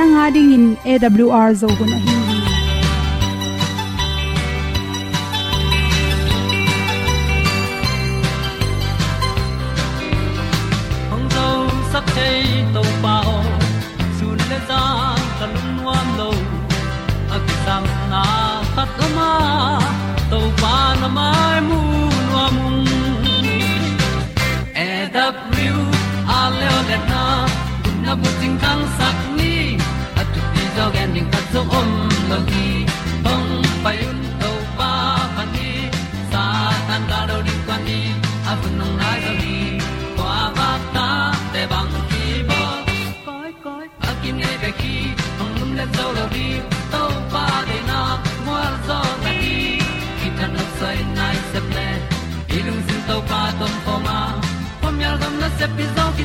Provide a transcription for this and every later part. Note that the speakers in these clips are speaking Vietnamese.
nanga ding in awr zo gun a hi na khat kang mai na sak ding khat zo om lo gi hong pai un to pa pa ni sa tan da do di kwan ni a bu nong lai za ni kwa ba ta te bang ki bo koi koi a kim nei be ki hong lum le zo lo di to pa de na mo zo ta ni ki ta na sai nai se ple ilung sin to pa tom ko ma pom yal gam na se pi zo ki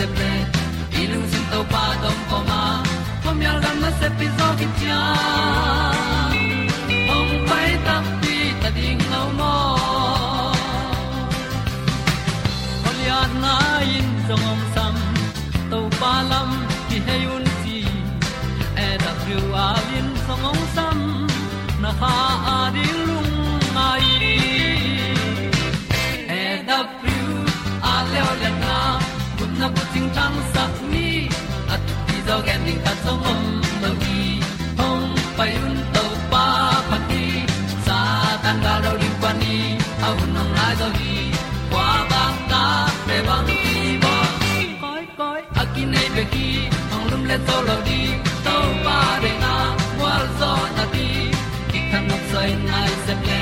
se ple i lung sin to pa tom ko ma pom yal gam na se pi zo ki tia song om lo gi hong pai un to pa pa ti sa tan ga do ri pa ni au nong lai do gi kwa ba ta pe bang ti ba koi koi a nei be ki ong lum le to lo di to pa de na wa zo na ti ki kan nok sai nai se ple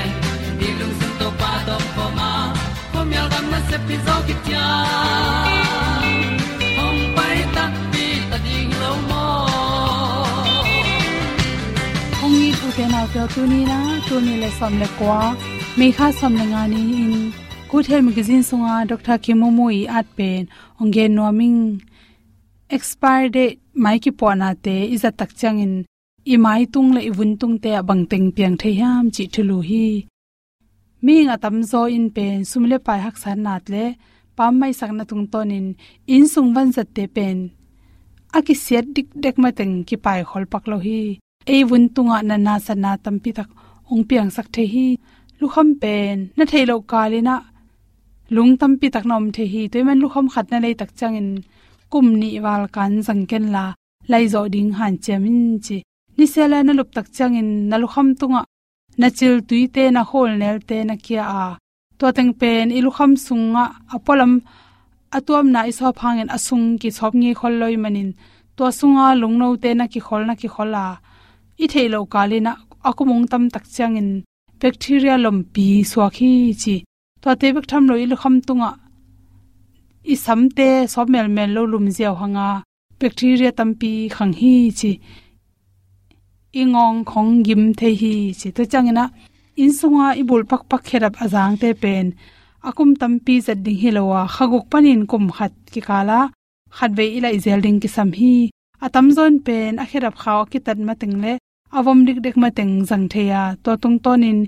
ni lung sun to pa do po ma po mi al gam na se pi zo ki าวเปียวตูนี้นะตัวนี้เลยสมเลยกว่ามีค่าสมเลงานนี้อินกูเทมกิจินสงาดรคิโมโมุยอัดเป็นองเกนวมิง expire date ไม่กี่ปอนาเตอิจะตักจังอินอีไม้ตุงเละอีวุนตุงเตะบังเต็งเพียงเทียมจิทุลูฮีมีงาตำโซอินเป็นสุมเลปายหักสันนาดเลปั๊มไม่สักนาตุงต้นอินอินสุงวันจัดเตเป็นอากิเสียดดิกเด็กมาถึงกี่ปายขอลปักโลฮี e wun tunga na na sa na tam pi tak ong piang sak the hi. Lu kham pen na thei lo kalina lung tam pi tak nom the hi. Toy man lu kham khat na lei tak changin kum ni wal kan jang ken la lai zo ding han chemin chi. Ni sela na lup tak changin na lu kham tunga na chil tui te na hol nel te na kia a. To teng pen ilu kham sunga apolam atuam na iso phangin asung ki chop ngi khol loi manin. To sunga lungno te na ki khol na ki khola i theilo kalina akumung tam tak changin bacteria lompi swakhi chi. To te bek tham lo ilu kham tunga. I samte somel mel lo lum ziaw hanga bacteria tampi khang hi chi. Ingong khong gim the hi chi. To changina in sunga ibul pak pak kherap azang te pen. Akum tampi zat ding hilowa khaguk panin kum khat ki kala. Khat ve ila izel ding ki sam hi. Atam zon pen a kherap khaw ki tat ma ting le avom dik dek ma teng jang theya to tung tonin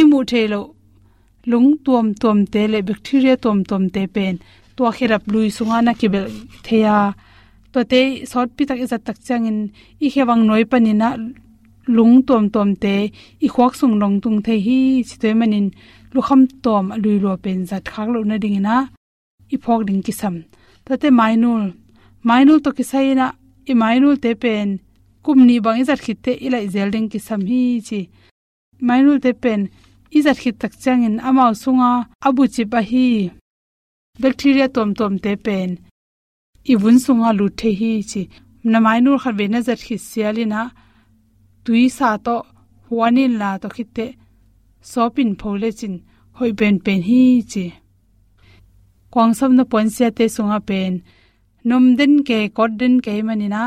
imu thelo lung tuam tuam te le, bacteria tuam tuam te pen, to khirap lui sunga na kibel theya to te sot pi tak izat tak changin, i hewang noi panina lung tom tom te, i khwak sung long tung the hi chitoi manin lu kham tom lui lo pen zat khak lo na ding na i phok ding kisam. Tate mainul mainul to kisai na i mainul te pen kum ni bang izat khit te ila zel ding ki sam hi chi. Mainul te pen izat khit tak changin amao sunga abu chi pa hi. Bacteria tom tom te pen i bun sunga lu the hi chi. Na mainul khar be na zat khit sialina tui sa to huanin la to khit te sopin phole chin hoi pen pen hi chi. Kwang sam na pon sia te sunga pen. Nom den ke kod den ke manina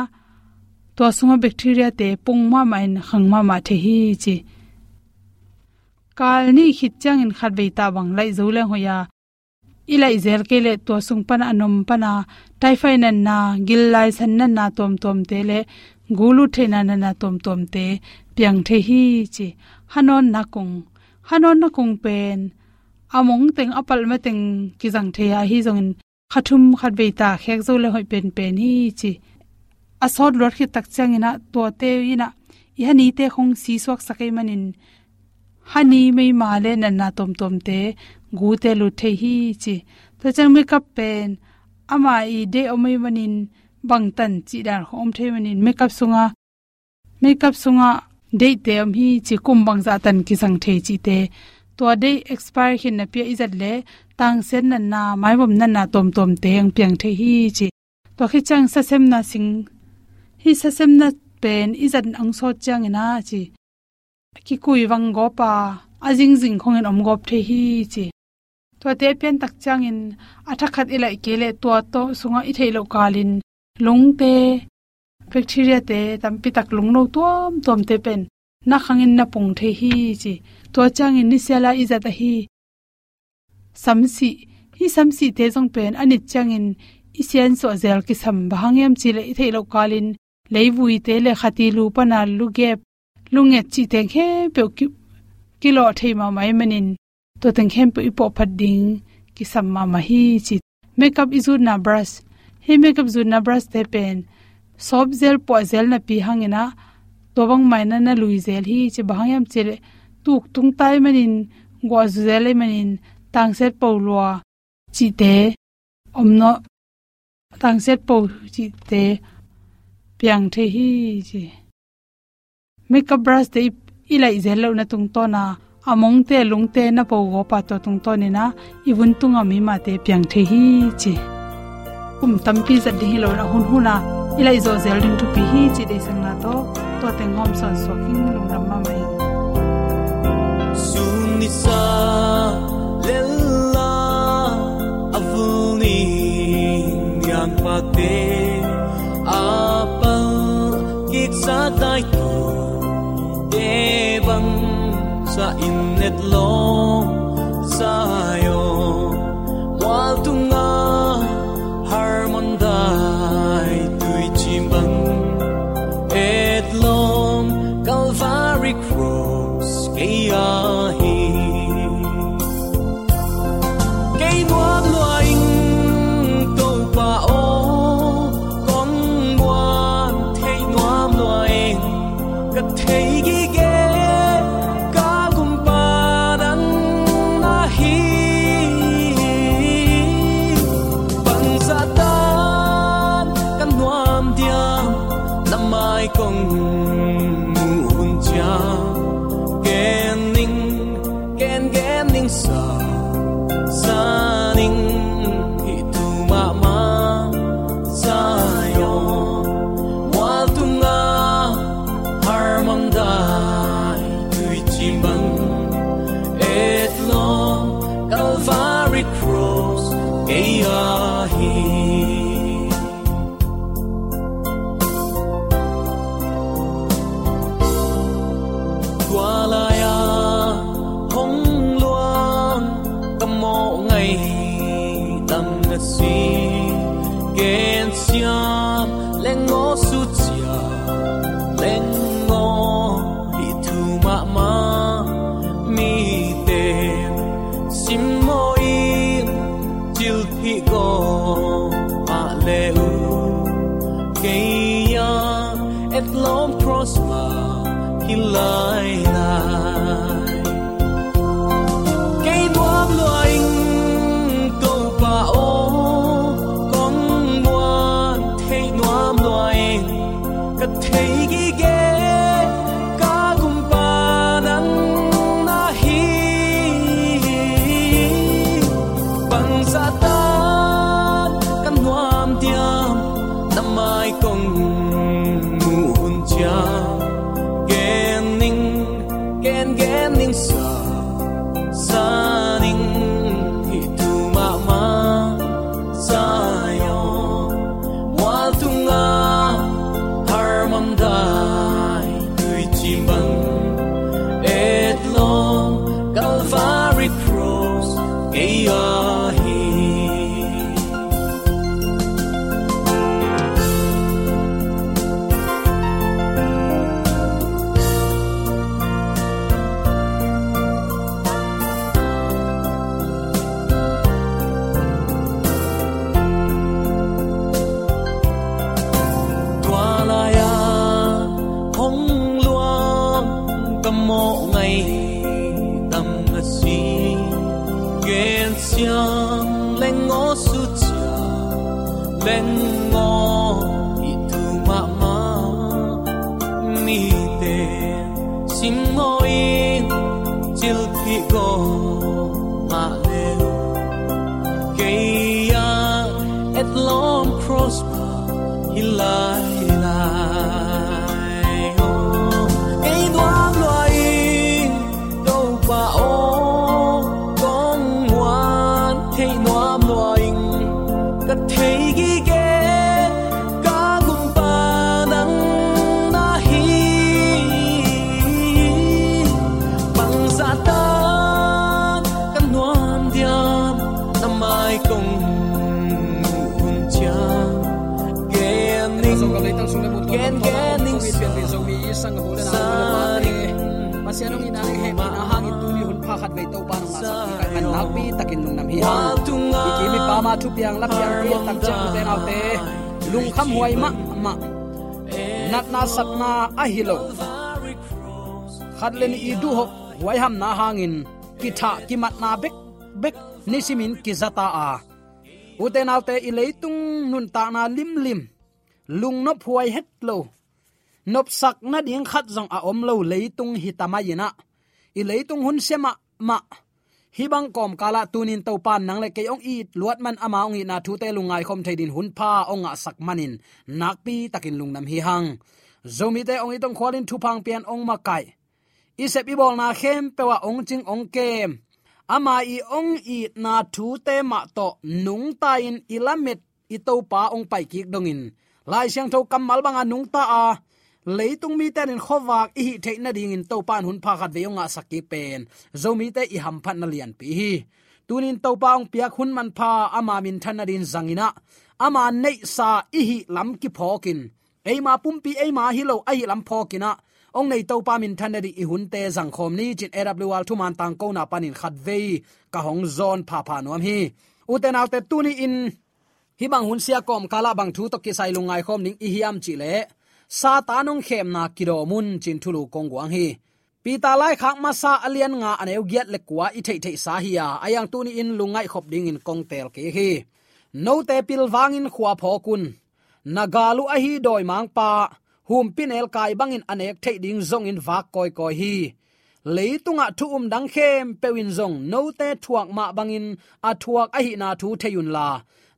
to asunga bacteria te pungma main khangma ma the hi chi. Kal ni khit chang in khat beita bang lai zo le hoya. Ilai zel ke le to sung pan anom pana typhoid nan na, gil lai san nan na tom tom te le, gulu the na na na tom tom te, piang the hi chi. Hanon na kung, hanon na kung pen. Among teng apal ma teng ki jang the ya hi zong khathum khat beita ta khek zo le hoi pen pen hi chi asot lor khi tak chang ina to te ina. I hani te khong si swak sakai manin. Hani mei ma le na na tom tom te, gu te lu the hi chi. To chang me kap pen, ama i de omai manin bang tan chi dar khom the manin. Makeup sunga makeup sunga de te am hi chi kum bang za tan ki sang the chi te. To de expire hin na pia izat le, tang sen na na, mai bom na na tom tom te ang piang the hi chi. To khi chang sa sem na sing hi sa sem na pen izat ang so chang ina chi. Ki kui wang go pa ajing jing khong en om gop the hi chi. To te pen tak chang in athakhat ilai kele to to sunga i thailo kalin. Lung te, bacteria te tampi tak lung no tuam tuam te pen. Na khangin na pung the hi chi. To chang in nisela izata hi. Samsi hi samsi te jong pen ani chang in isian so zel ki sam bahangem chi le ithei lo kalin leivui te le khati lu pana lu gep lunge chi te khe pe ki kilo thei ma mai manin. To teng khem pe ipo phat ding, ki sam ma ma hi chi. Makeup izu na brush. He makeup zu na brush te pen. Sob gel po gel na pi hangena tobang mai na na lui gel hi chi bangyam che tuk tung tai manin. Go zu gel manin. Tang set po lo chi te. Omno tang set po chi te piang the hi chi. Makeup brush te ilai zel lo na tung to na, among te lung te na po go pa to tung to ni na ibun tung ami ma te piang the hi chi. Kum tampi za ding lo na hun huna ilai zo zel ding tu pi hi chi de sang na to to te ngom son so king lung ram ma mai. Sun ni sa lella avuni yang pa te. Dai tu de bang sa in net lo sa sa tâm mộ ngày tâm ngất si ghen xiang lên ngó su chia lên bola na bola ni pasianong ina ng he na hangin tu ni hun phakat ve to pa nang sa kai kan nak pi takin lung nam hi hang iki mi pa ma thu piang lap piang pi tak chang te nau te lung kham huai ma ma nat na sat na a hilo khat len i du ho ham na hangin ki tha ki mat na bek bek nisimin ki zata a uten autte i leitung nun ta na lim lim lung no phuai het lo. Nop sak na ding khat jong a om lo leitung hi tamayina i leitung hun sema ma hi bang kom kala tunin to pan nang le ke ong i luat man ama ong i na thu te lungai khom theidin hun pha ong a sak manin. Nak pi takin lungnam hi hang. Zomi te ong i tong khwalin thu phang pian ong ma kai. I se bi bol na khem pewa ong ching ong kem. Ama i ong i na thu te ma to nung ta in ilamet i to pa ong pai kik dongin lai siang tho kamal banga nung ta a. Leitung mi ten in khowak i the na ding in topan hun pha khat veunga saki pen. Zomi te i ham phat na lian pi hi. Tunin topang pa ong piak hun man pha, ama min thana din zangina ama nei sa i hi lam ki phokin eima pumpi eima hilo ai lam phokina ong nei to pa min than di i hun te zang khom ni, chin awl thu man tang ko na panin khat ve ka hong zon pha pha nom hi. Uten alte tuni in hi bang hun sia kom kala bang thu to ki sai lungai khom ning i hiam chi le. Satanong khem na kiro mun chin thulu kong wang hi. Pi ta lai khak ma sa alian nga aneu giat le kwa i thei thei sa hi ya. Ayang tuni in lungai khop ding in kong tel ke hi. No te pil wangin khwa phokun nagalu a hi doi mang pa. Hum pin el kai bangin anek thei ding zong in wak koi koi hi. Leitunga thu um dang khem pewin zong. No te thuak ma bangin a thuak a hi na thu theyun la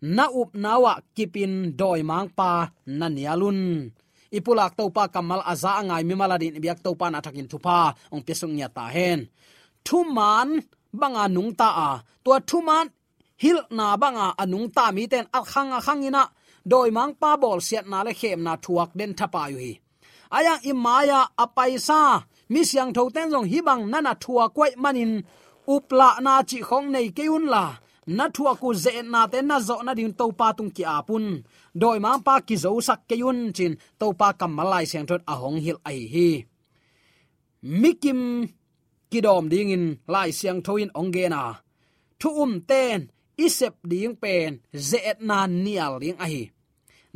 na up nawa kipin doi mang pa na nialun. Ipulak to pa kamal aza angai mi maladin biak to pa na thakin thupa. Ong pesung nya ta hen. Thu man banga nung ta a. To thu man hil na banga anung ta mi ten at khang a khangina. Doi mang pa bol siat na le khem na thuak den thapa yu hi aya imaya apaisa mi siang tho ten jong hi bang nana thua kwai manin. Upla na chi khong nei keun la na thua ku ze na te na zo na din to pa tung ki apun doi ma pa ki zo sak keun chin, to pa kam malai siang thot a hong hil ai hi. Mikim kidom ding in lai siang thoin ongena thu um ten, isep ding pen, ze na nial ding a hi.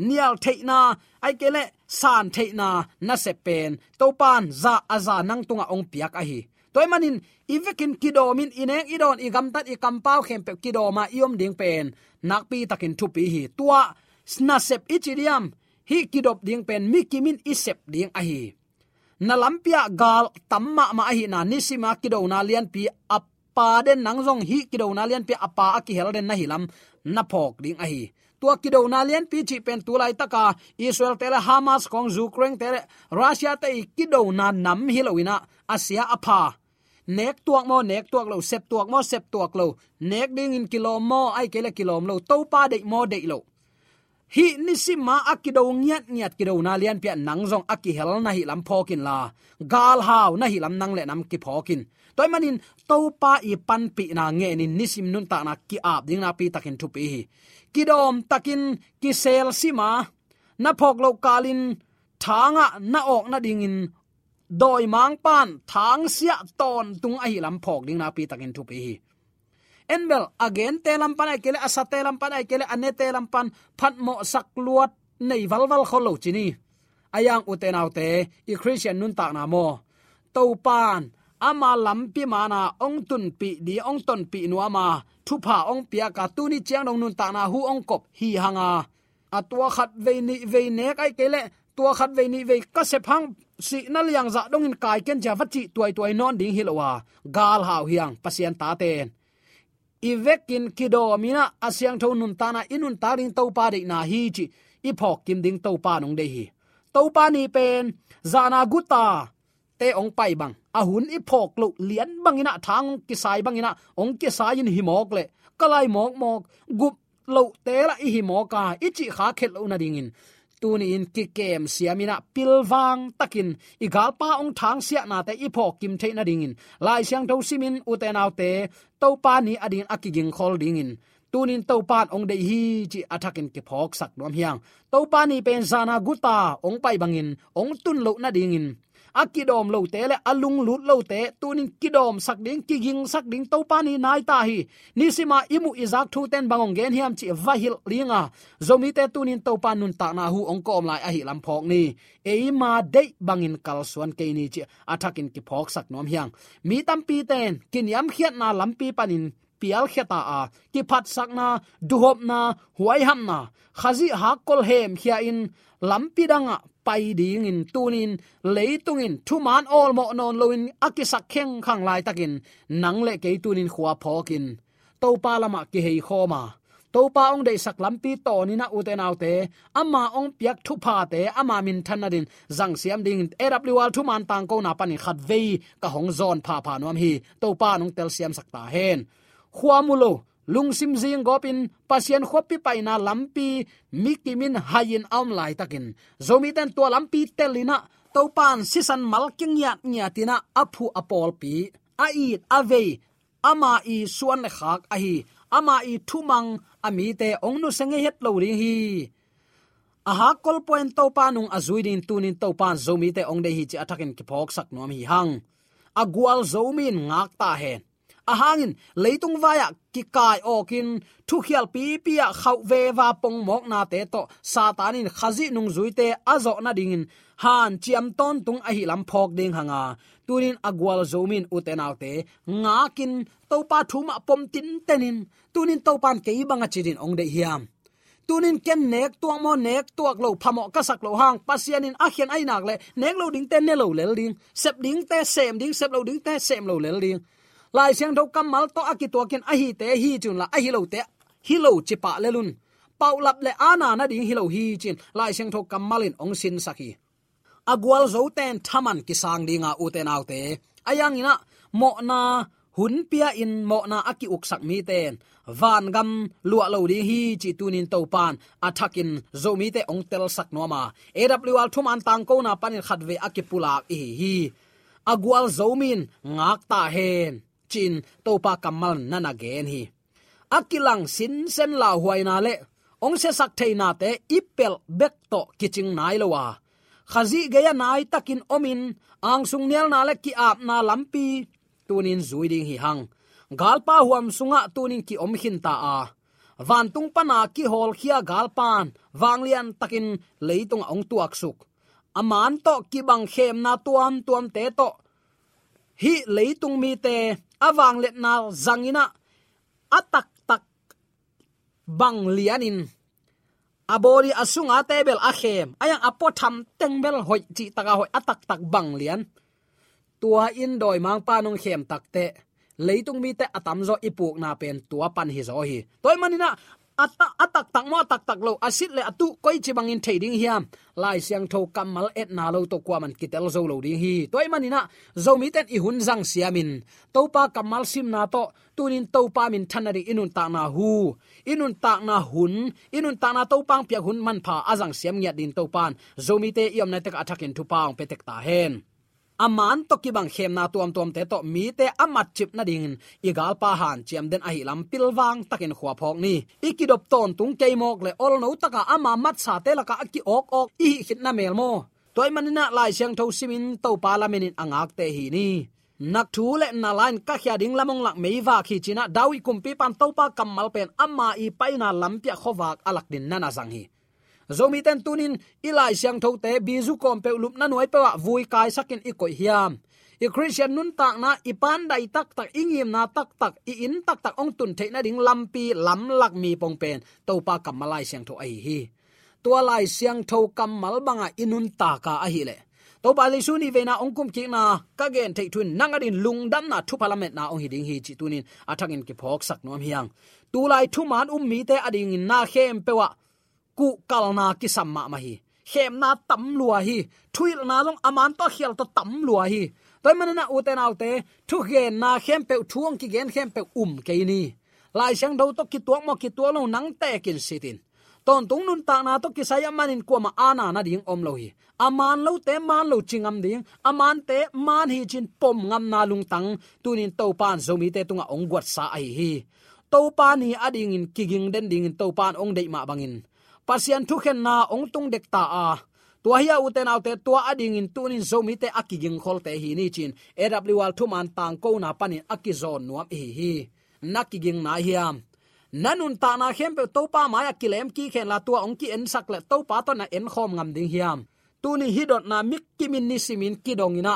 Nial theina ai kele san theina na se pen, to pan za aza nang tunga ong piak a hi toy manin ivekin kidomin ineng idon igam tat ikam pau khem pe kidoma iom ding pen. Nakpi takin thupi hi. Tua snasep sep ichidiam hi kidop ding pen mikimin isep ding ahi hi. Na lampia gal tamma ma hi na nisima kido na lian pi appa den nangjong hi kido na lian pi appa aki helden na hilam na phok ding ahi tua kido na lian pi chi pen tulai taka israel tele hamas, kong ukraine tele russia te kido na nam hilowina asia apa nek tuak mo nek tuak lo, sep tuak mo, sep tuak lo. Nek ding in kilo mo, ai kele kilo lo. To pa de mo de lo. Hi nisima akido ngiat ngiat kido na lian pia nang jong aki hel na hi lam phokin la. Gal haw na hi lam nang le nam ki phokin toy manin to pa i pan pi na nge ni nisim nun ta na ki ap ding na pi takin thu pi hi. Kidom takin ki sel sima na phok lo kalin thanga na ok na dingin doi mang pan, thang sia ton, tung a lam phok ding na pi takin thu pi hi. Enbel again, te lam pan ai kele, asa te lam pan ai kele, ane te lam pan phat mo sak luat, nei wal val kholo chini. Ayang uten autte i christian nun ta na mo. To pan, ama lampi mana ong tun pi di, ong ton pi nu ama thu pha ong pia ka tu ni chiang dong nun ta na, hu ong kop hi hanga. A tua khat ve ni ve ne kai kele, tua khat ve ni ve ka se phang si na liang za dong in kai ken ja vachi tuai tuai non ding hilowa gal hau hiang, pasien ta ten. Ivekin kido mina asyang thon nun tana inun taring to pa de na hi chi. I phok kim ding to pa nong de hi. To pa ni pen zana guta te ong pai bang. Ahun i phok lu lian bangina thang ki sai bangina ong ki sai in hi mok le. Kalai mok mok, gup lo te la i hi moka ichi kha khet lo na ding in tuni in ki kem siamina pilwang takin. Igalpa ong thang sia na te i kim the na dingin lai siang do simin uten te to pa ni adin akiging khol dingin tunin to ong dei hi chi athakin ke phok sak nom hiang. To pa ni pen zana guta ong pai bangin ong tun lo na dingin akidom lo te le alung lut lo te tunin kidom sak ding ki ging sak ding to pani nai ta hi. Ni sima imu izak thu ten bangong gen hiam chi vahil linga zomi à. te tunin to pan nun ta na hu ong kom lai, a hi lam phok ni. E ma de bangin kal suan ke ni chi. Athakin ki phok sak nom hiang. Mi tam pi ten, kin yam khiat na lam pi panin pial kheta a. Ki phat sakna duhop na, huai ham na. Khazi ha kol hem khia in lampidanga pai ding in tunin leitungin thuman all mo non loin akisak kheng khang lai takin nang le ke tunin khuwa phokin to pa lama ki hei khoma to pa ong dei sak lampi to ni na uten autte ama ong piak thu pha te ama min thanadin jang siam ding awl thu man tang ko na pani khat vei, ka hong zon pha pha nom hi. To pa nong tel siam sakta hen khuamulo lungsim jing gopin, pasien khopi paina lampi mikimin hayin aum lai takin. Zomi ten to lampi telina topan sisan malking yat nyatina aphu apol pi. A ave ama i suan le khak a hi ama i thumang, ami te ongnu senge het lo ri hi. Aha, kol point topanung azuidin tunin topan zomi te ongde hi chi athakin ki phok sak nom hi hang. Agwal zomin ngak ta hen ahangin, leitung vaya à, ki kai okin, thu khial pi pia à, khau ve wa pong mok na te to. Satanin khazi nung zuite azo na dingin. Han, chiam ton tung a hi lam phok ding hanga. Tunin agwal zomin utenaute ngakin topa thuma pom tin tenin. Tunin topan ke ibanga chirin ong de hiam. Tunin ken nek tuang mo nek tuak lo phamo ka sak lo hang. Pasianin in khian ai nak le. Nek lo ding te ne lo lel ding. Sep ding te, sem ding, sep lo ding te, sem lo lel ding lai siang do kamal to aki to ken ahi hi te hi chun la ahi hi lo te hi lo chi pa le lun. Pau lap le ana na ding hi lo hi chin. Lai siang tho kamalin ong sin saki agwal zo ten thaman ki sang dinga u te nau te. Ayang ina, mo na hun pia in, mo na aki uk sak mi ten van gam lua lo ding hi chi tunin to pan. Athakin zo mi te ong tel sak no ma awl thum an tang ko na panin khatve akipulak hi. Hi agwal zomin ngak ta hen chin, topa kamal, nana gen hi. Akilang sin sen la huaina le, ong se sak theina te, ipel bek to kiching nai lowa khazi geya nai takin omin, ang sung nial na le ki ap na lampi tunin zuiding hi hang. Galpa huam sunga tunin ki om hin ta a. Van tung pana ki hol khia galpan wanglian takin leitung ong tuak suk. Aman to ki bang khem na tuam tuam te to. Hi leitung mi te awang let na zangina. Atak tak bang lianin. Abori asunga tebel a khem ayang apo tham tengbel hoi chi taka hoi. Atak tak bang lian. Tua in doi mang pa nong khem takte leitung mi te atam zo ipuk na pen tua pan hi zo hi. Toy manina ata atak tak mo, tak tak lo. Asit le atu, koi chi bangin thading hiam lai siang tho kamal et na lo to kwa man kitel zo lo ding hi. Toy manina zo mi ten i hun jang siamin to pa kamal sim na to, tunin to pa min thanari inun ta na hu. Inun ta na hun, inun ta na to pang pia hun man pha azang siam nya din to pan zo mi te iom na tek athakin thu pang petek ta hen aman to ki bang khem na tuam tuam te to mi te amat chip na ding. Igal pa han chiam den ahi lam pilwang takin khwa phok ni. Ikidop ton tung ke mok le ol no taka ama mat sa te laka ki ok ok i hit na mel mo. Toy manina lai siang tho simin to parliament in angak te hi ni. Nak thu le na lain ka khya ding lamong lak meiwa khi china dawi kumpi pan to pa kamal pen amma i paina lampia khowak alak din nana sang hi zomi ten tunin ilai siang tho te bizu kom pe lup na noi pe wa vui kai sakin i koi hiam. I christian nun tak na, i pan dai tak tak ingim na tak tak, i in tak tak ong tun the na ding lampi lam lak mi pong pen. To pa kamalai siang tho ai hi. Tua lai siang tho kamal banga inun ta ka a hi le. To ba le suni ve na ong kum ki na, ka gen thei thun nangarin lungdam na thu parliament na ong hi ding hi chi tunin. Athangin ki phok sak nom hiang. Tu lai thu man um mi te ading na khem pe wa ku kalna ki samma ma hi. Khem na tam lua hi. Thuil na long aman to khial to tam lua hi. Toy manana uten autte thu gen na khem pe thuang ki gen khem pe um ke ni. Lai sang do to ki tuak mo ki tuak lo nang te kin sitin ton tung nun ta na to ki saya manin ko ma ana na ding om lo hi. Aman lo te man lo chingam ding. Aman te man hi chin pom ngam na lung tang. Tunin to pan zomi te tunga ong gwat sa ai hi. To pan ni ading in kiging den ding to pan ong dei ma bangin pasian thu khen na ong tung dek ta a. Tua hiya uten autte tua ading in tunin zomi te akiging khol te hi ni chin. Awl thu man tang ko na panin akizon nuam hi hi. Nakiging na hiam nanun ta na khem pe to pa ma ya kilem ki khen la tua ong ki en sak le to pa to na en khom ngam ding hiam tuni hidot na mik kimin ni simin kidongina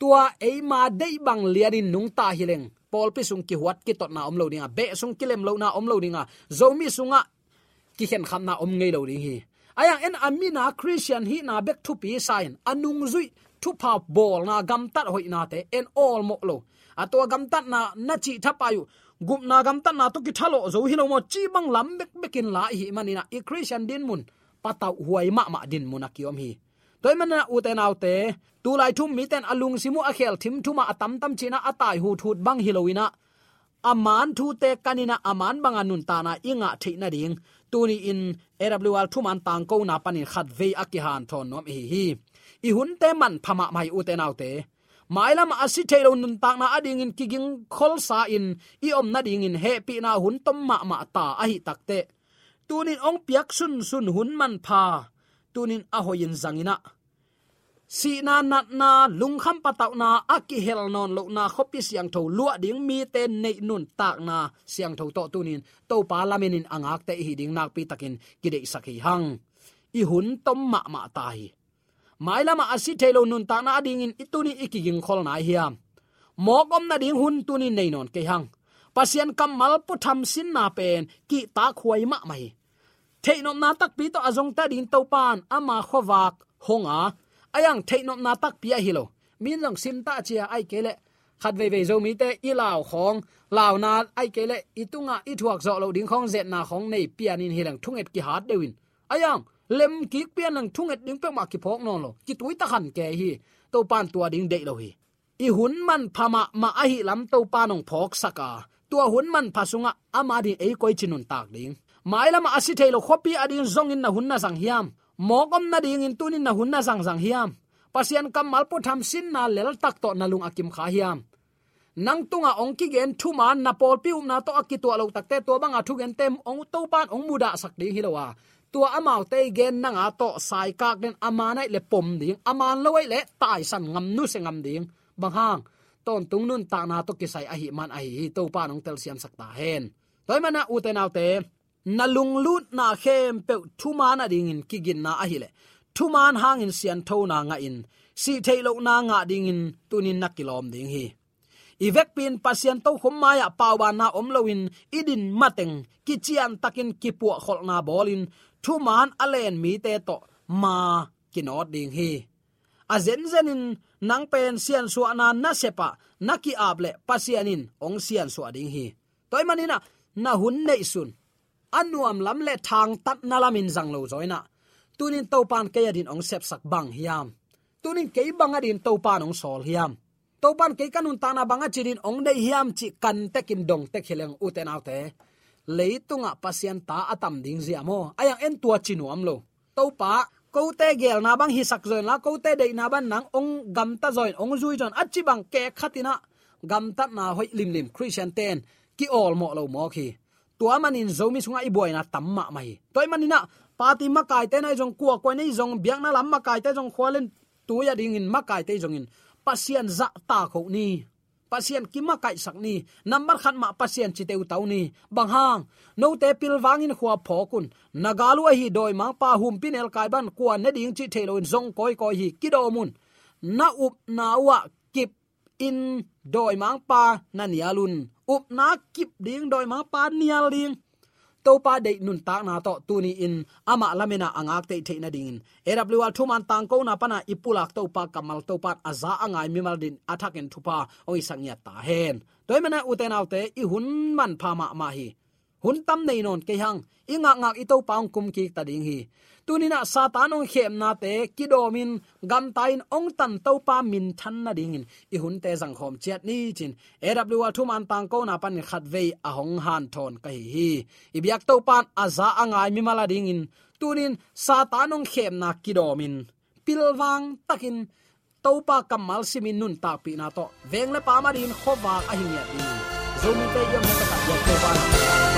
tua eima dei bang lianin nung ta hileng pol pi sung ki huat ki tot na om lo dinga be sung kilem lo na om lo dinga zomi sunga ki hen kham na om ngei lo ding hi. Aya en amina christian hi na back to pi sign. Anung zui thu pa bol na gam tat hoi na te en all mo lo. Atwa gam tat na na chi thapayu gup na gam tat na to ki thalo zo hi lo mo chi bang lam bek bekin la hi manina i christian din mun patau huai ma ma din mun akiom hi. Toy mana uten autte tu lai thum mi ten alung simu a khel thim thuma atam tam china atai hu thut bang hiloina aman thu te kanina aman banga nun ta na inga theina ding tuni in awl thuman tang ko na panin khat ve akihan thon nom hi hi. I hun te man phama mai u te nau te. Mailam asi thelo nun tak na ading in kiging khol sa in. I om na ding in he pi na hun tom ma ma ta a hi takte tunin ong piak sun sun hun man pha. Tunin a hoyin zangina si na nat na lung kham pataw na aki hel non lo na khopi siang tho lua ding mi te nei nun tak na. Siang tho to tunin to pa lamenin angak te hi ding nak pi takin kidei sakhi hang. I hun tom ma ma tai mai lama asi thelo nun ta na ding in ituni ikiging khol na hiam mokom na ding hun tunin nei non ke hang. Pasian kamal pu tham sin na pen, ki ta khuai ma mai. Theinom na tak pi to azong ta din to pan ama khowak honga ayang theinom na tak pia hilo min long sim ta chia ai kele khát về về zo mi te i lao khong lao na ai kele itunga i thuak zo lo ding khong zet na khong nei pianin hilang thunget ki hat dewin ayang, lem ki pian nang thunget ding pe ma ki phok non lo. Ki tuita khan ke hi. To pan tua ding de lo hi. I hun man phama ma a hi lam to panong phok saka tua hun man phasunga ama di ei koi chinun tak ding mai lama asi thailo khopi adin zongin na hunna sang hiam mokom na ding in tunin na hunna zang zang hiam. Pasian kamal po tham sin na lel tak to na lung akim kha hiam. Nang tunga ong ki gen thu man na pol pi um na to akki to lo takte to banga thu gen tem ong to pan ong muda sak ding hilowa tua amau te gen nanga to sai kak den amana le pom ding aman loi le tai san ngam nu se ngam ding. Bang hang, ton tung nun ta na to kisai a hi man a hi to pa nong tel siam sakta hen. Toy mana u te nau te na lung lut na khem pe thu man a ding in kigin na ahile hi thu man hang in sian tho na nga in. Si thailo na nga ding in tunin nakilom ding hi. Ivek pin pasien to khom maya pawa na omloin idin mateng kichian takin kipua khol na bolin thu man alen mi te to ma kinot ding hi. A zen zenin nang pen sian su na na sepa naki able pasianin ong sian su ading hi. Toy manina na hun nei sun anuam lam le thang tat nalamin zang lo zoina. Tunin topan ke adin ong sep sak bang hiam. Tunin ke bang adin topan ong sol hiam. Topan ke kanun ta na banga chirin ong dei hiam chi kan tekin dong tek khileng uten autte. Leitunga pasien ta atam ding ziamo ayang en tua chinu amlo topa ko te gel na bang hi sak zoin la ko te dei na ban nang ong gam ta zoin, ong zui jon achi bang ke khatina gam ta na hoi lim lim. Christian ten, ki all mo lo mo khi tua manin zomi sunga i boy na tamma mai. Toy manina pati ma kai te na jong kuwa ko nei jong biak na lam ma kai te jong khwalen tu ya ding in ma kai te jong in. Pasien za ta kho ni. Pasien kima kai sakni number khat ma pasien chi u tau ni. Bang hang no te pil wangin khwa phokun nagalu hi doi ma pa hum pin el kai ban kwa ne ding chi thelo in jong koi koi hi kido mun. Na up na wa kip in doi mang pa na nialun up na kip ding doi ma pa nial ding to pa de nun ta na to tu ni in. Ama lamena angak te the na ding awl thuman tang ko na pana ipulak to pa kamal to pa aza angai mimal din athak en thupa oi sangya ta hen toy mena uten autte i hun man pha ma ma hi hun tam nei non ke hang. Inga ngak ito paung kum ki ta ding hi. Tunina satan ong khem na te kidomin gam tain ong tan to pa min than na ding in i hun te jang khom chet ni chin. Awl thum an tang ko na pan khat ve a hong han thon ka hi hi. I biak to pan aza angai mi mala ding in tunin satan ong khem na kidomin pilwang takin topa kamal simin nun ta pi na to. Veng le pa ma din khowa a hi ya din zomi te yom na ta ya to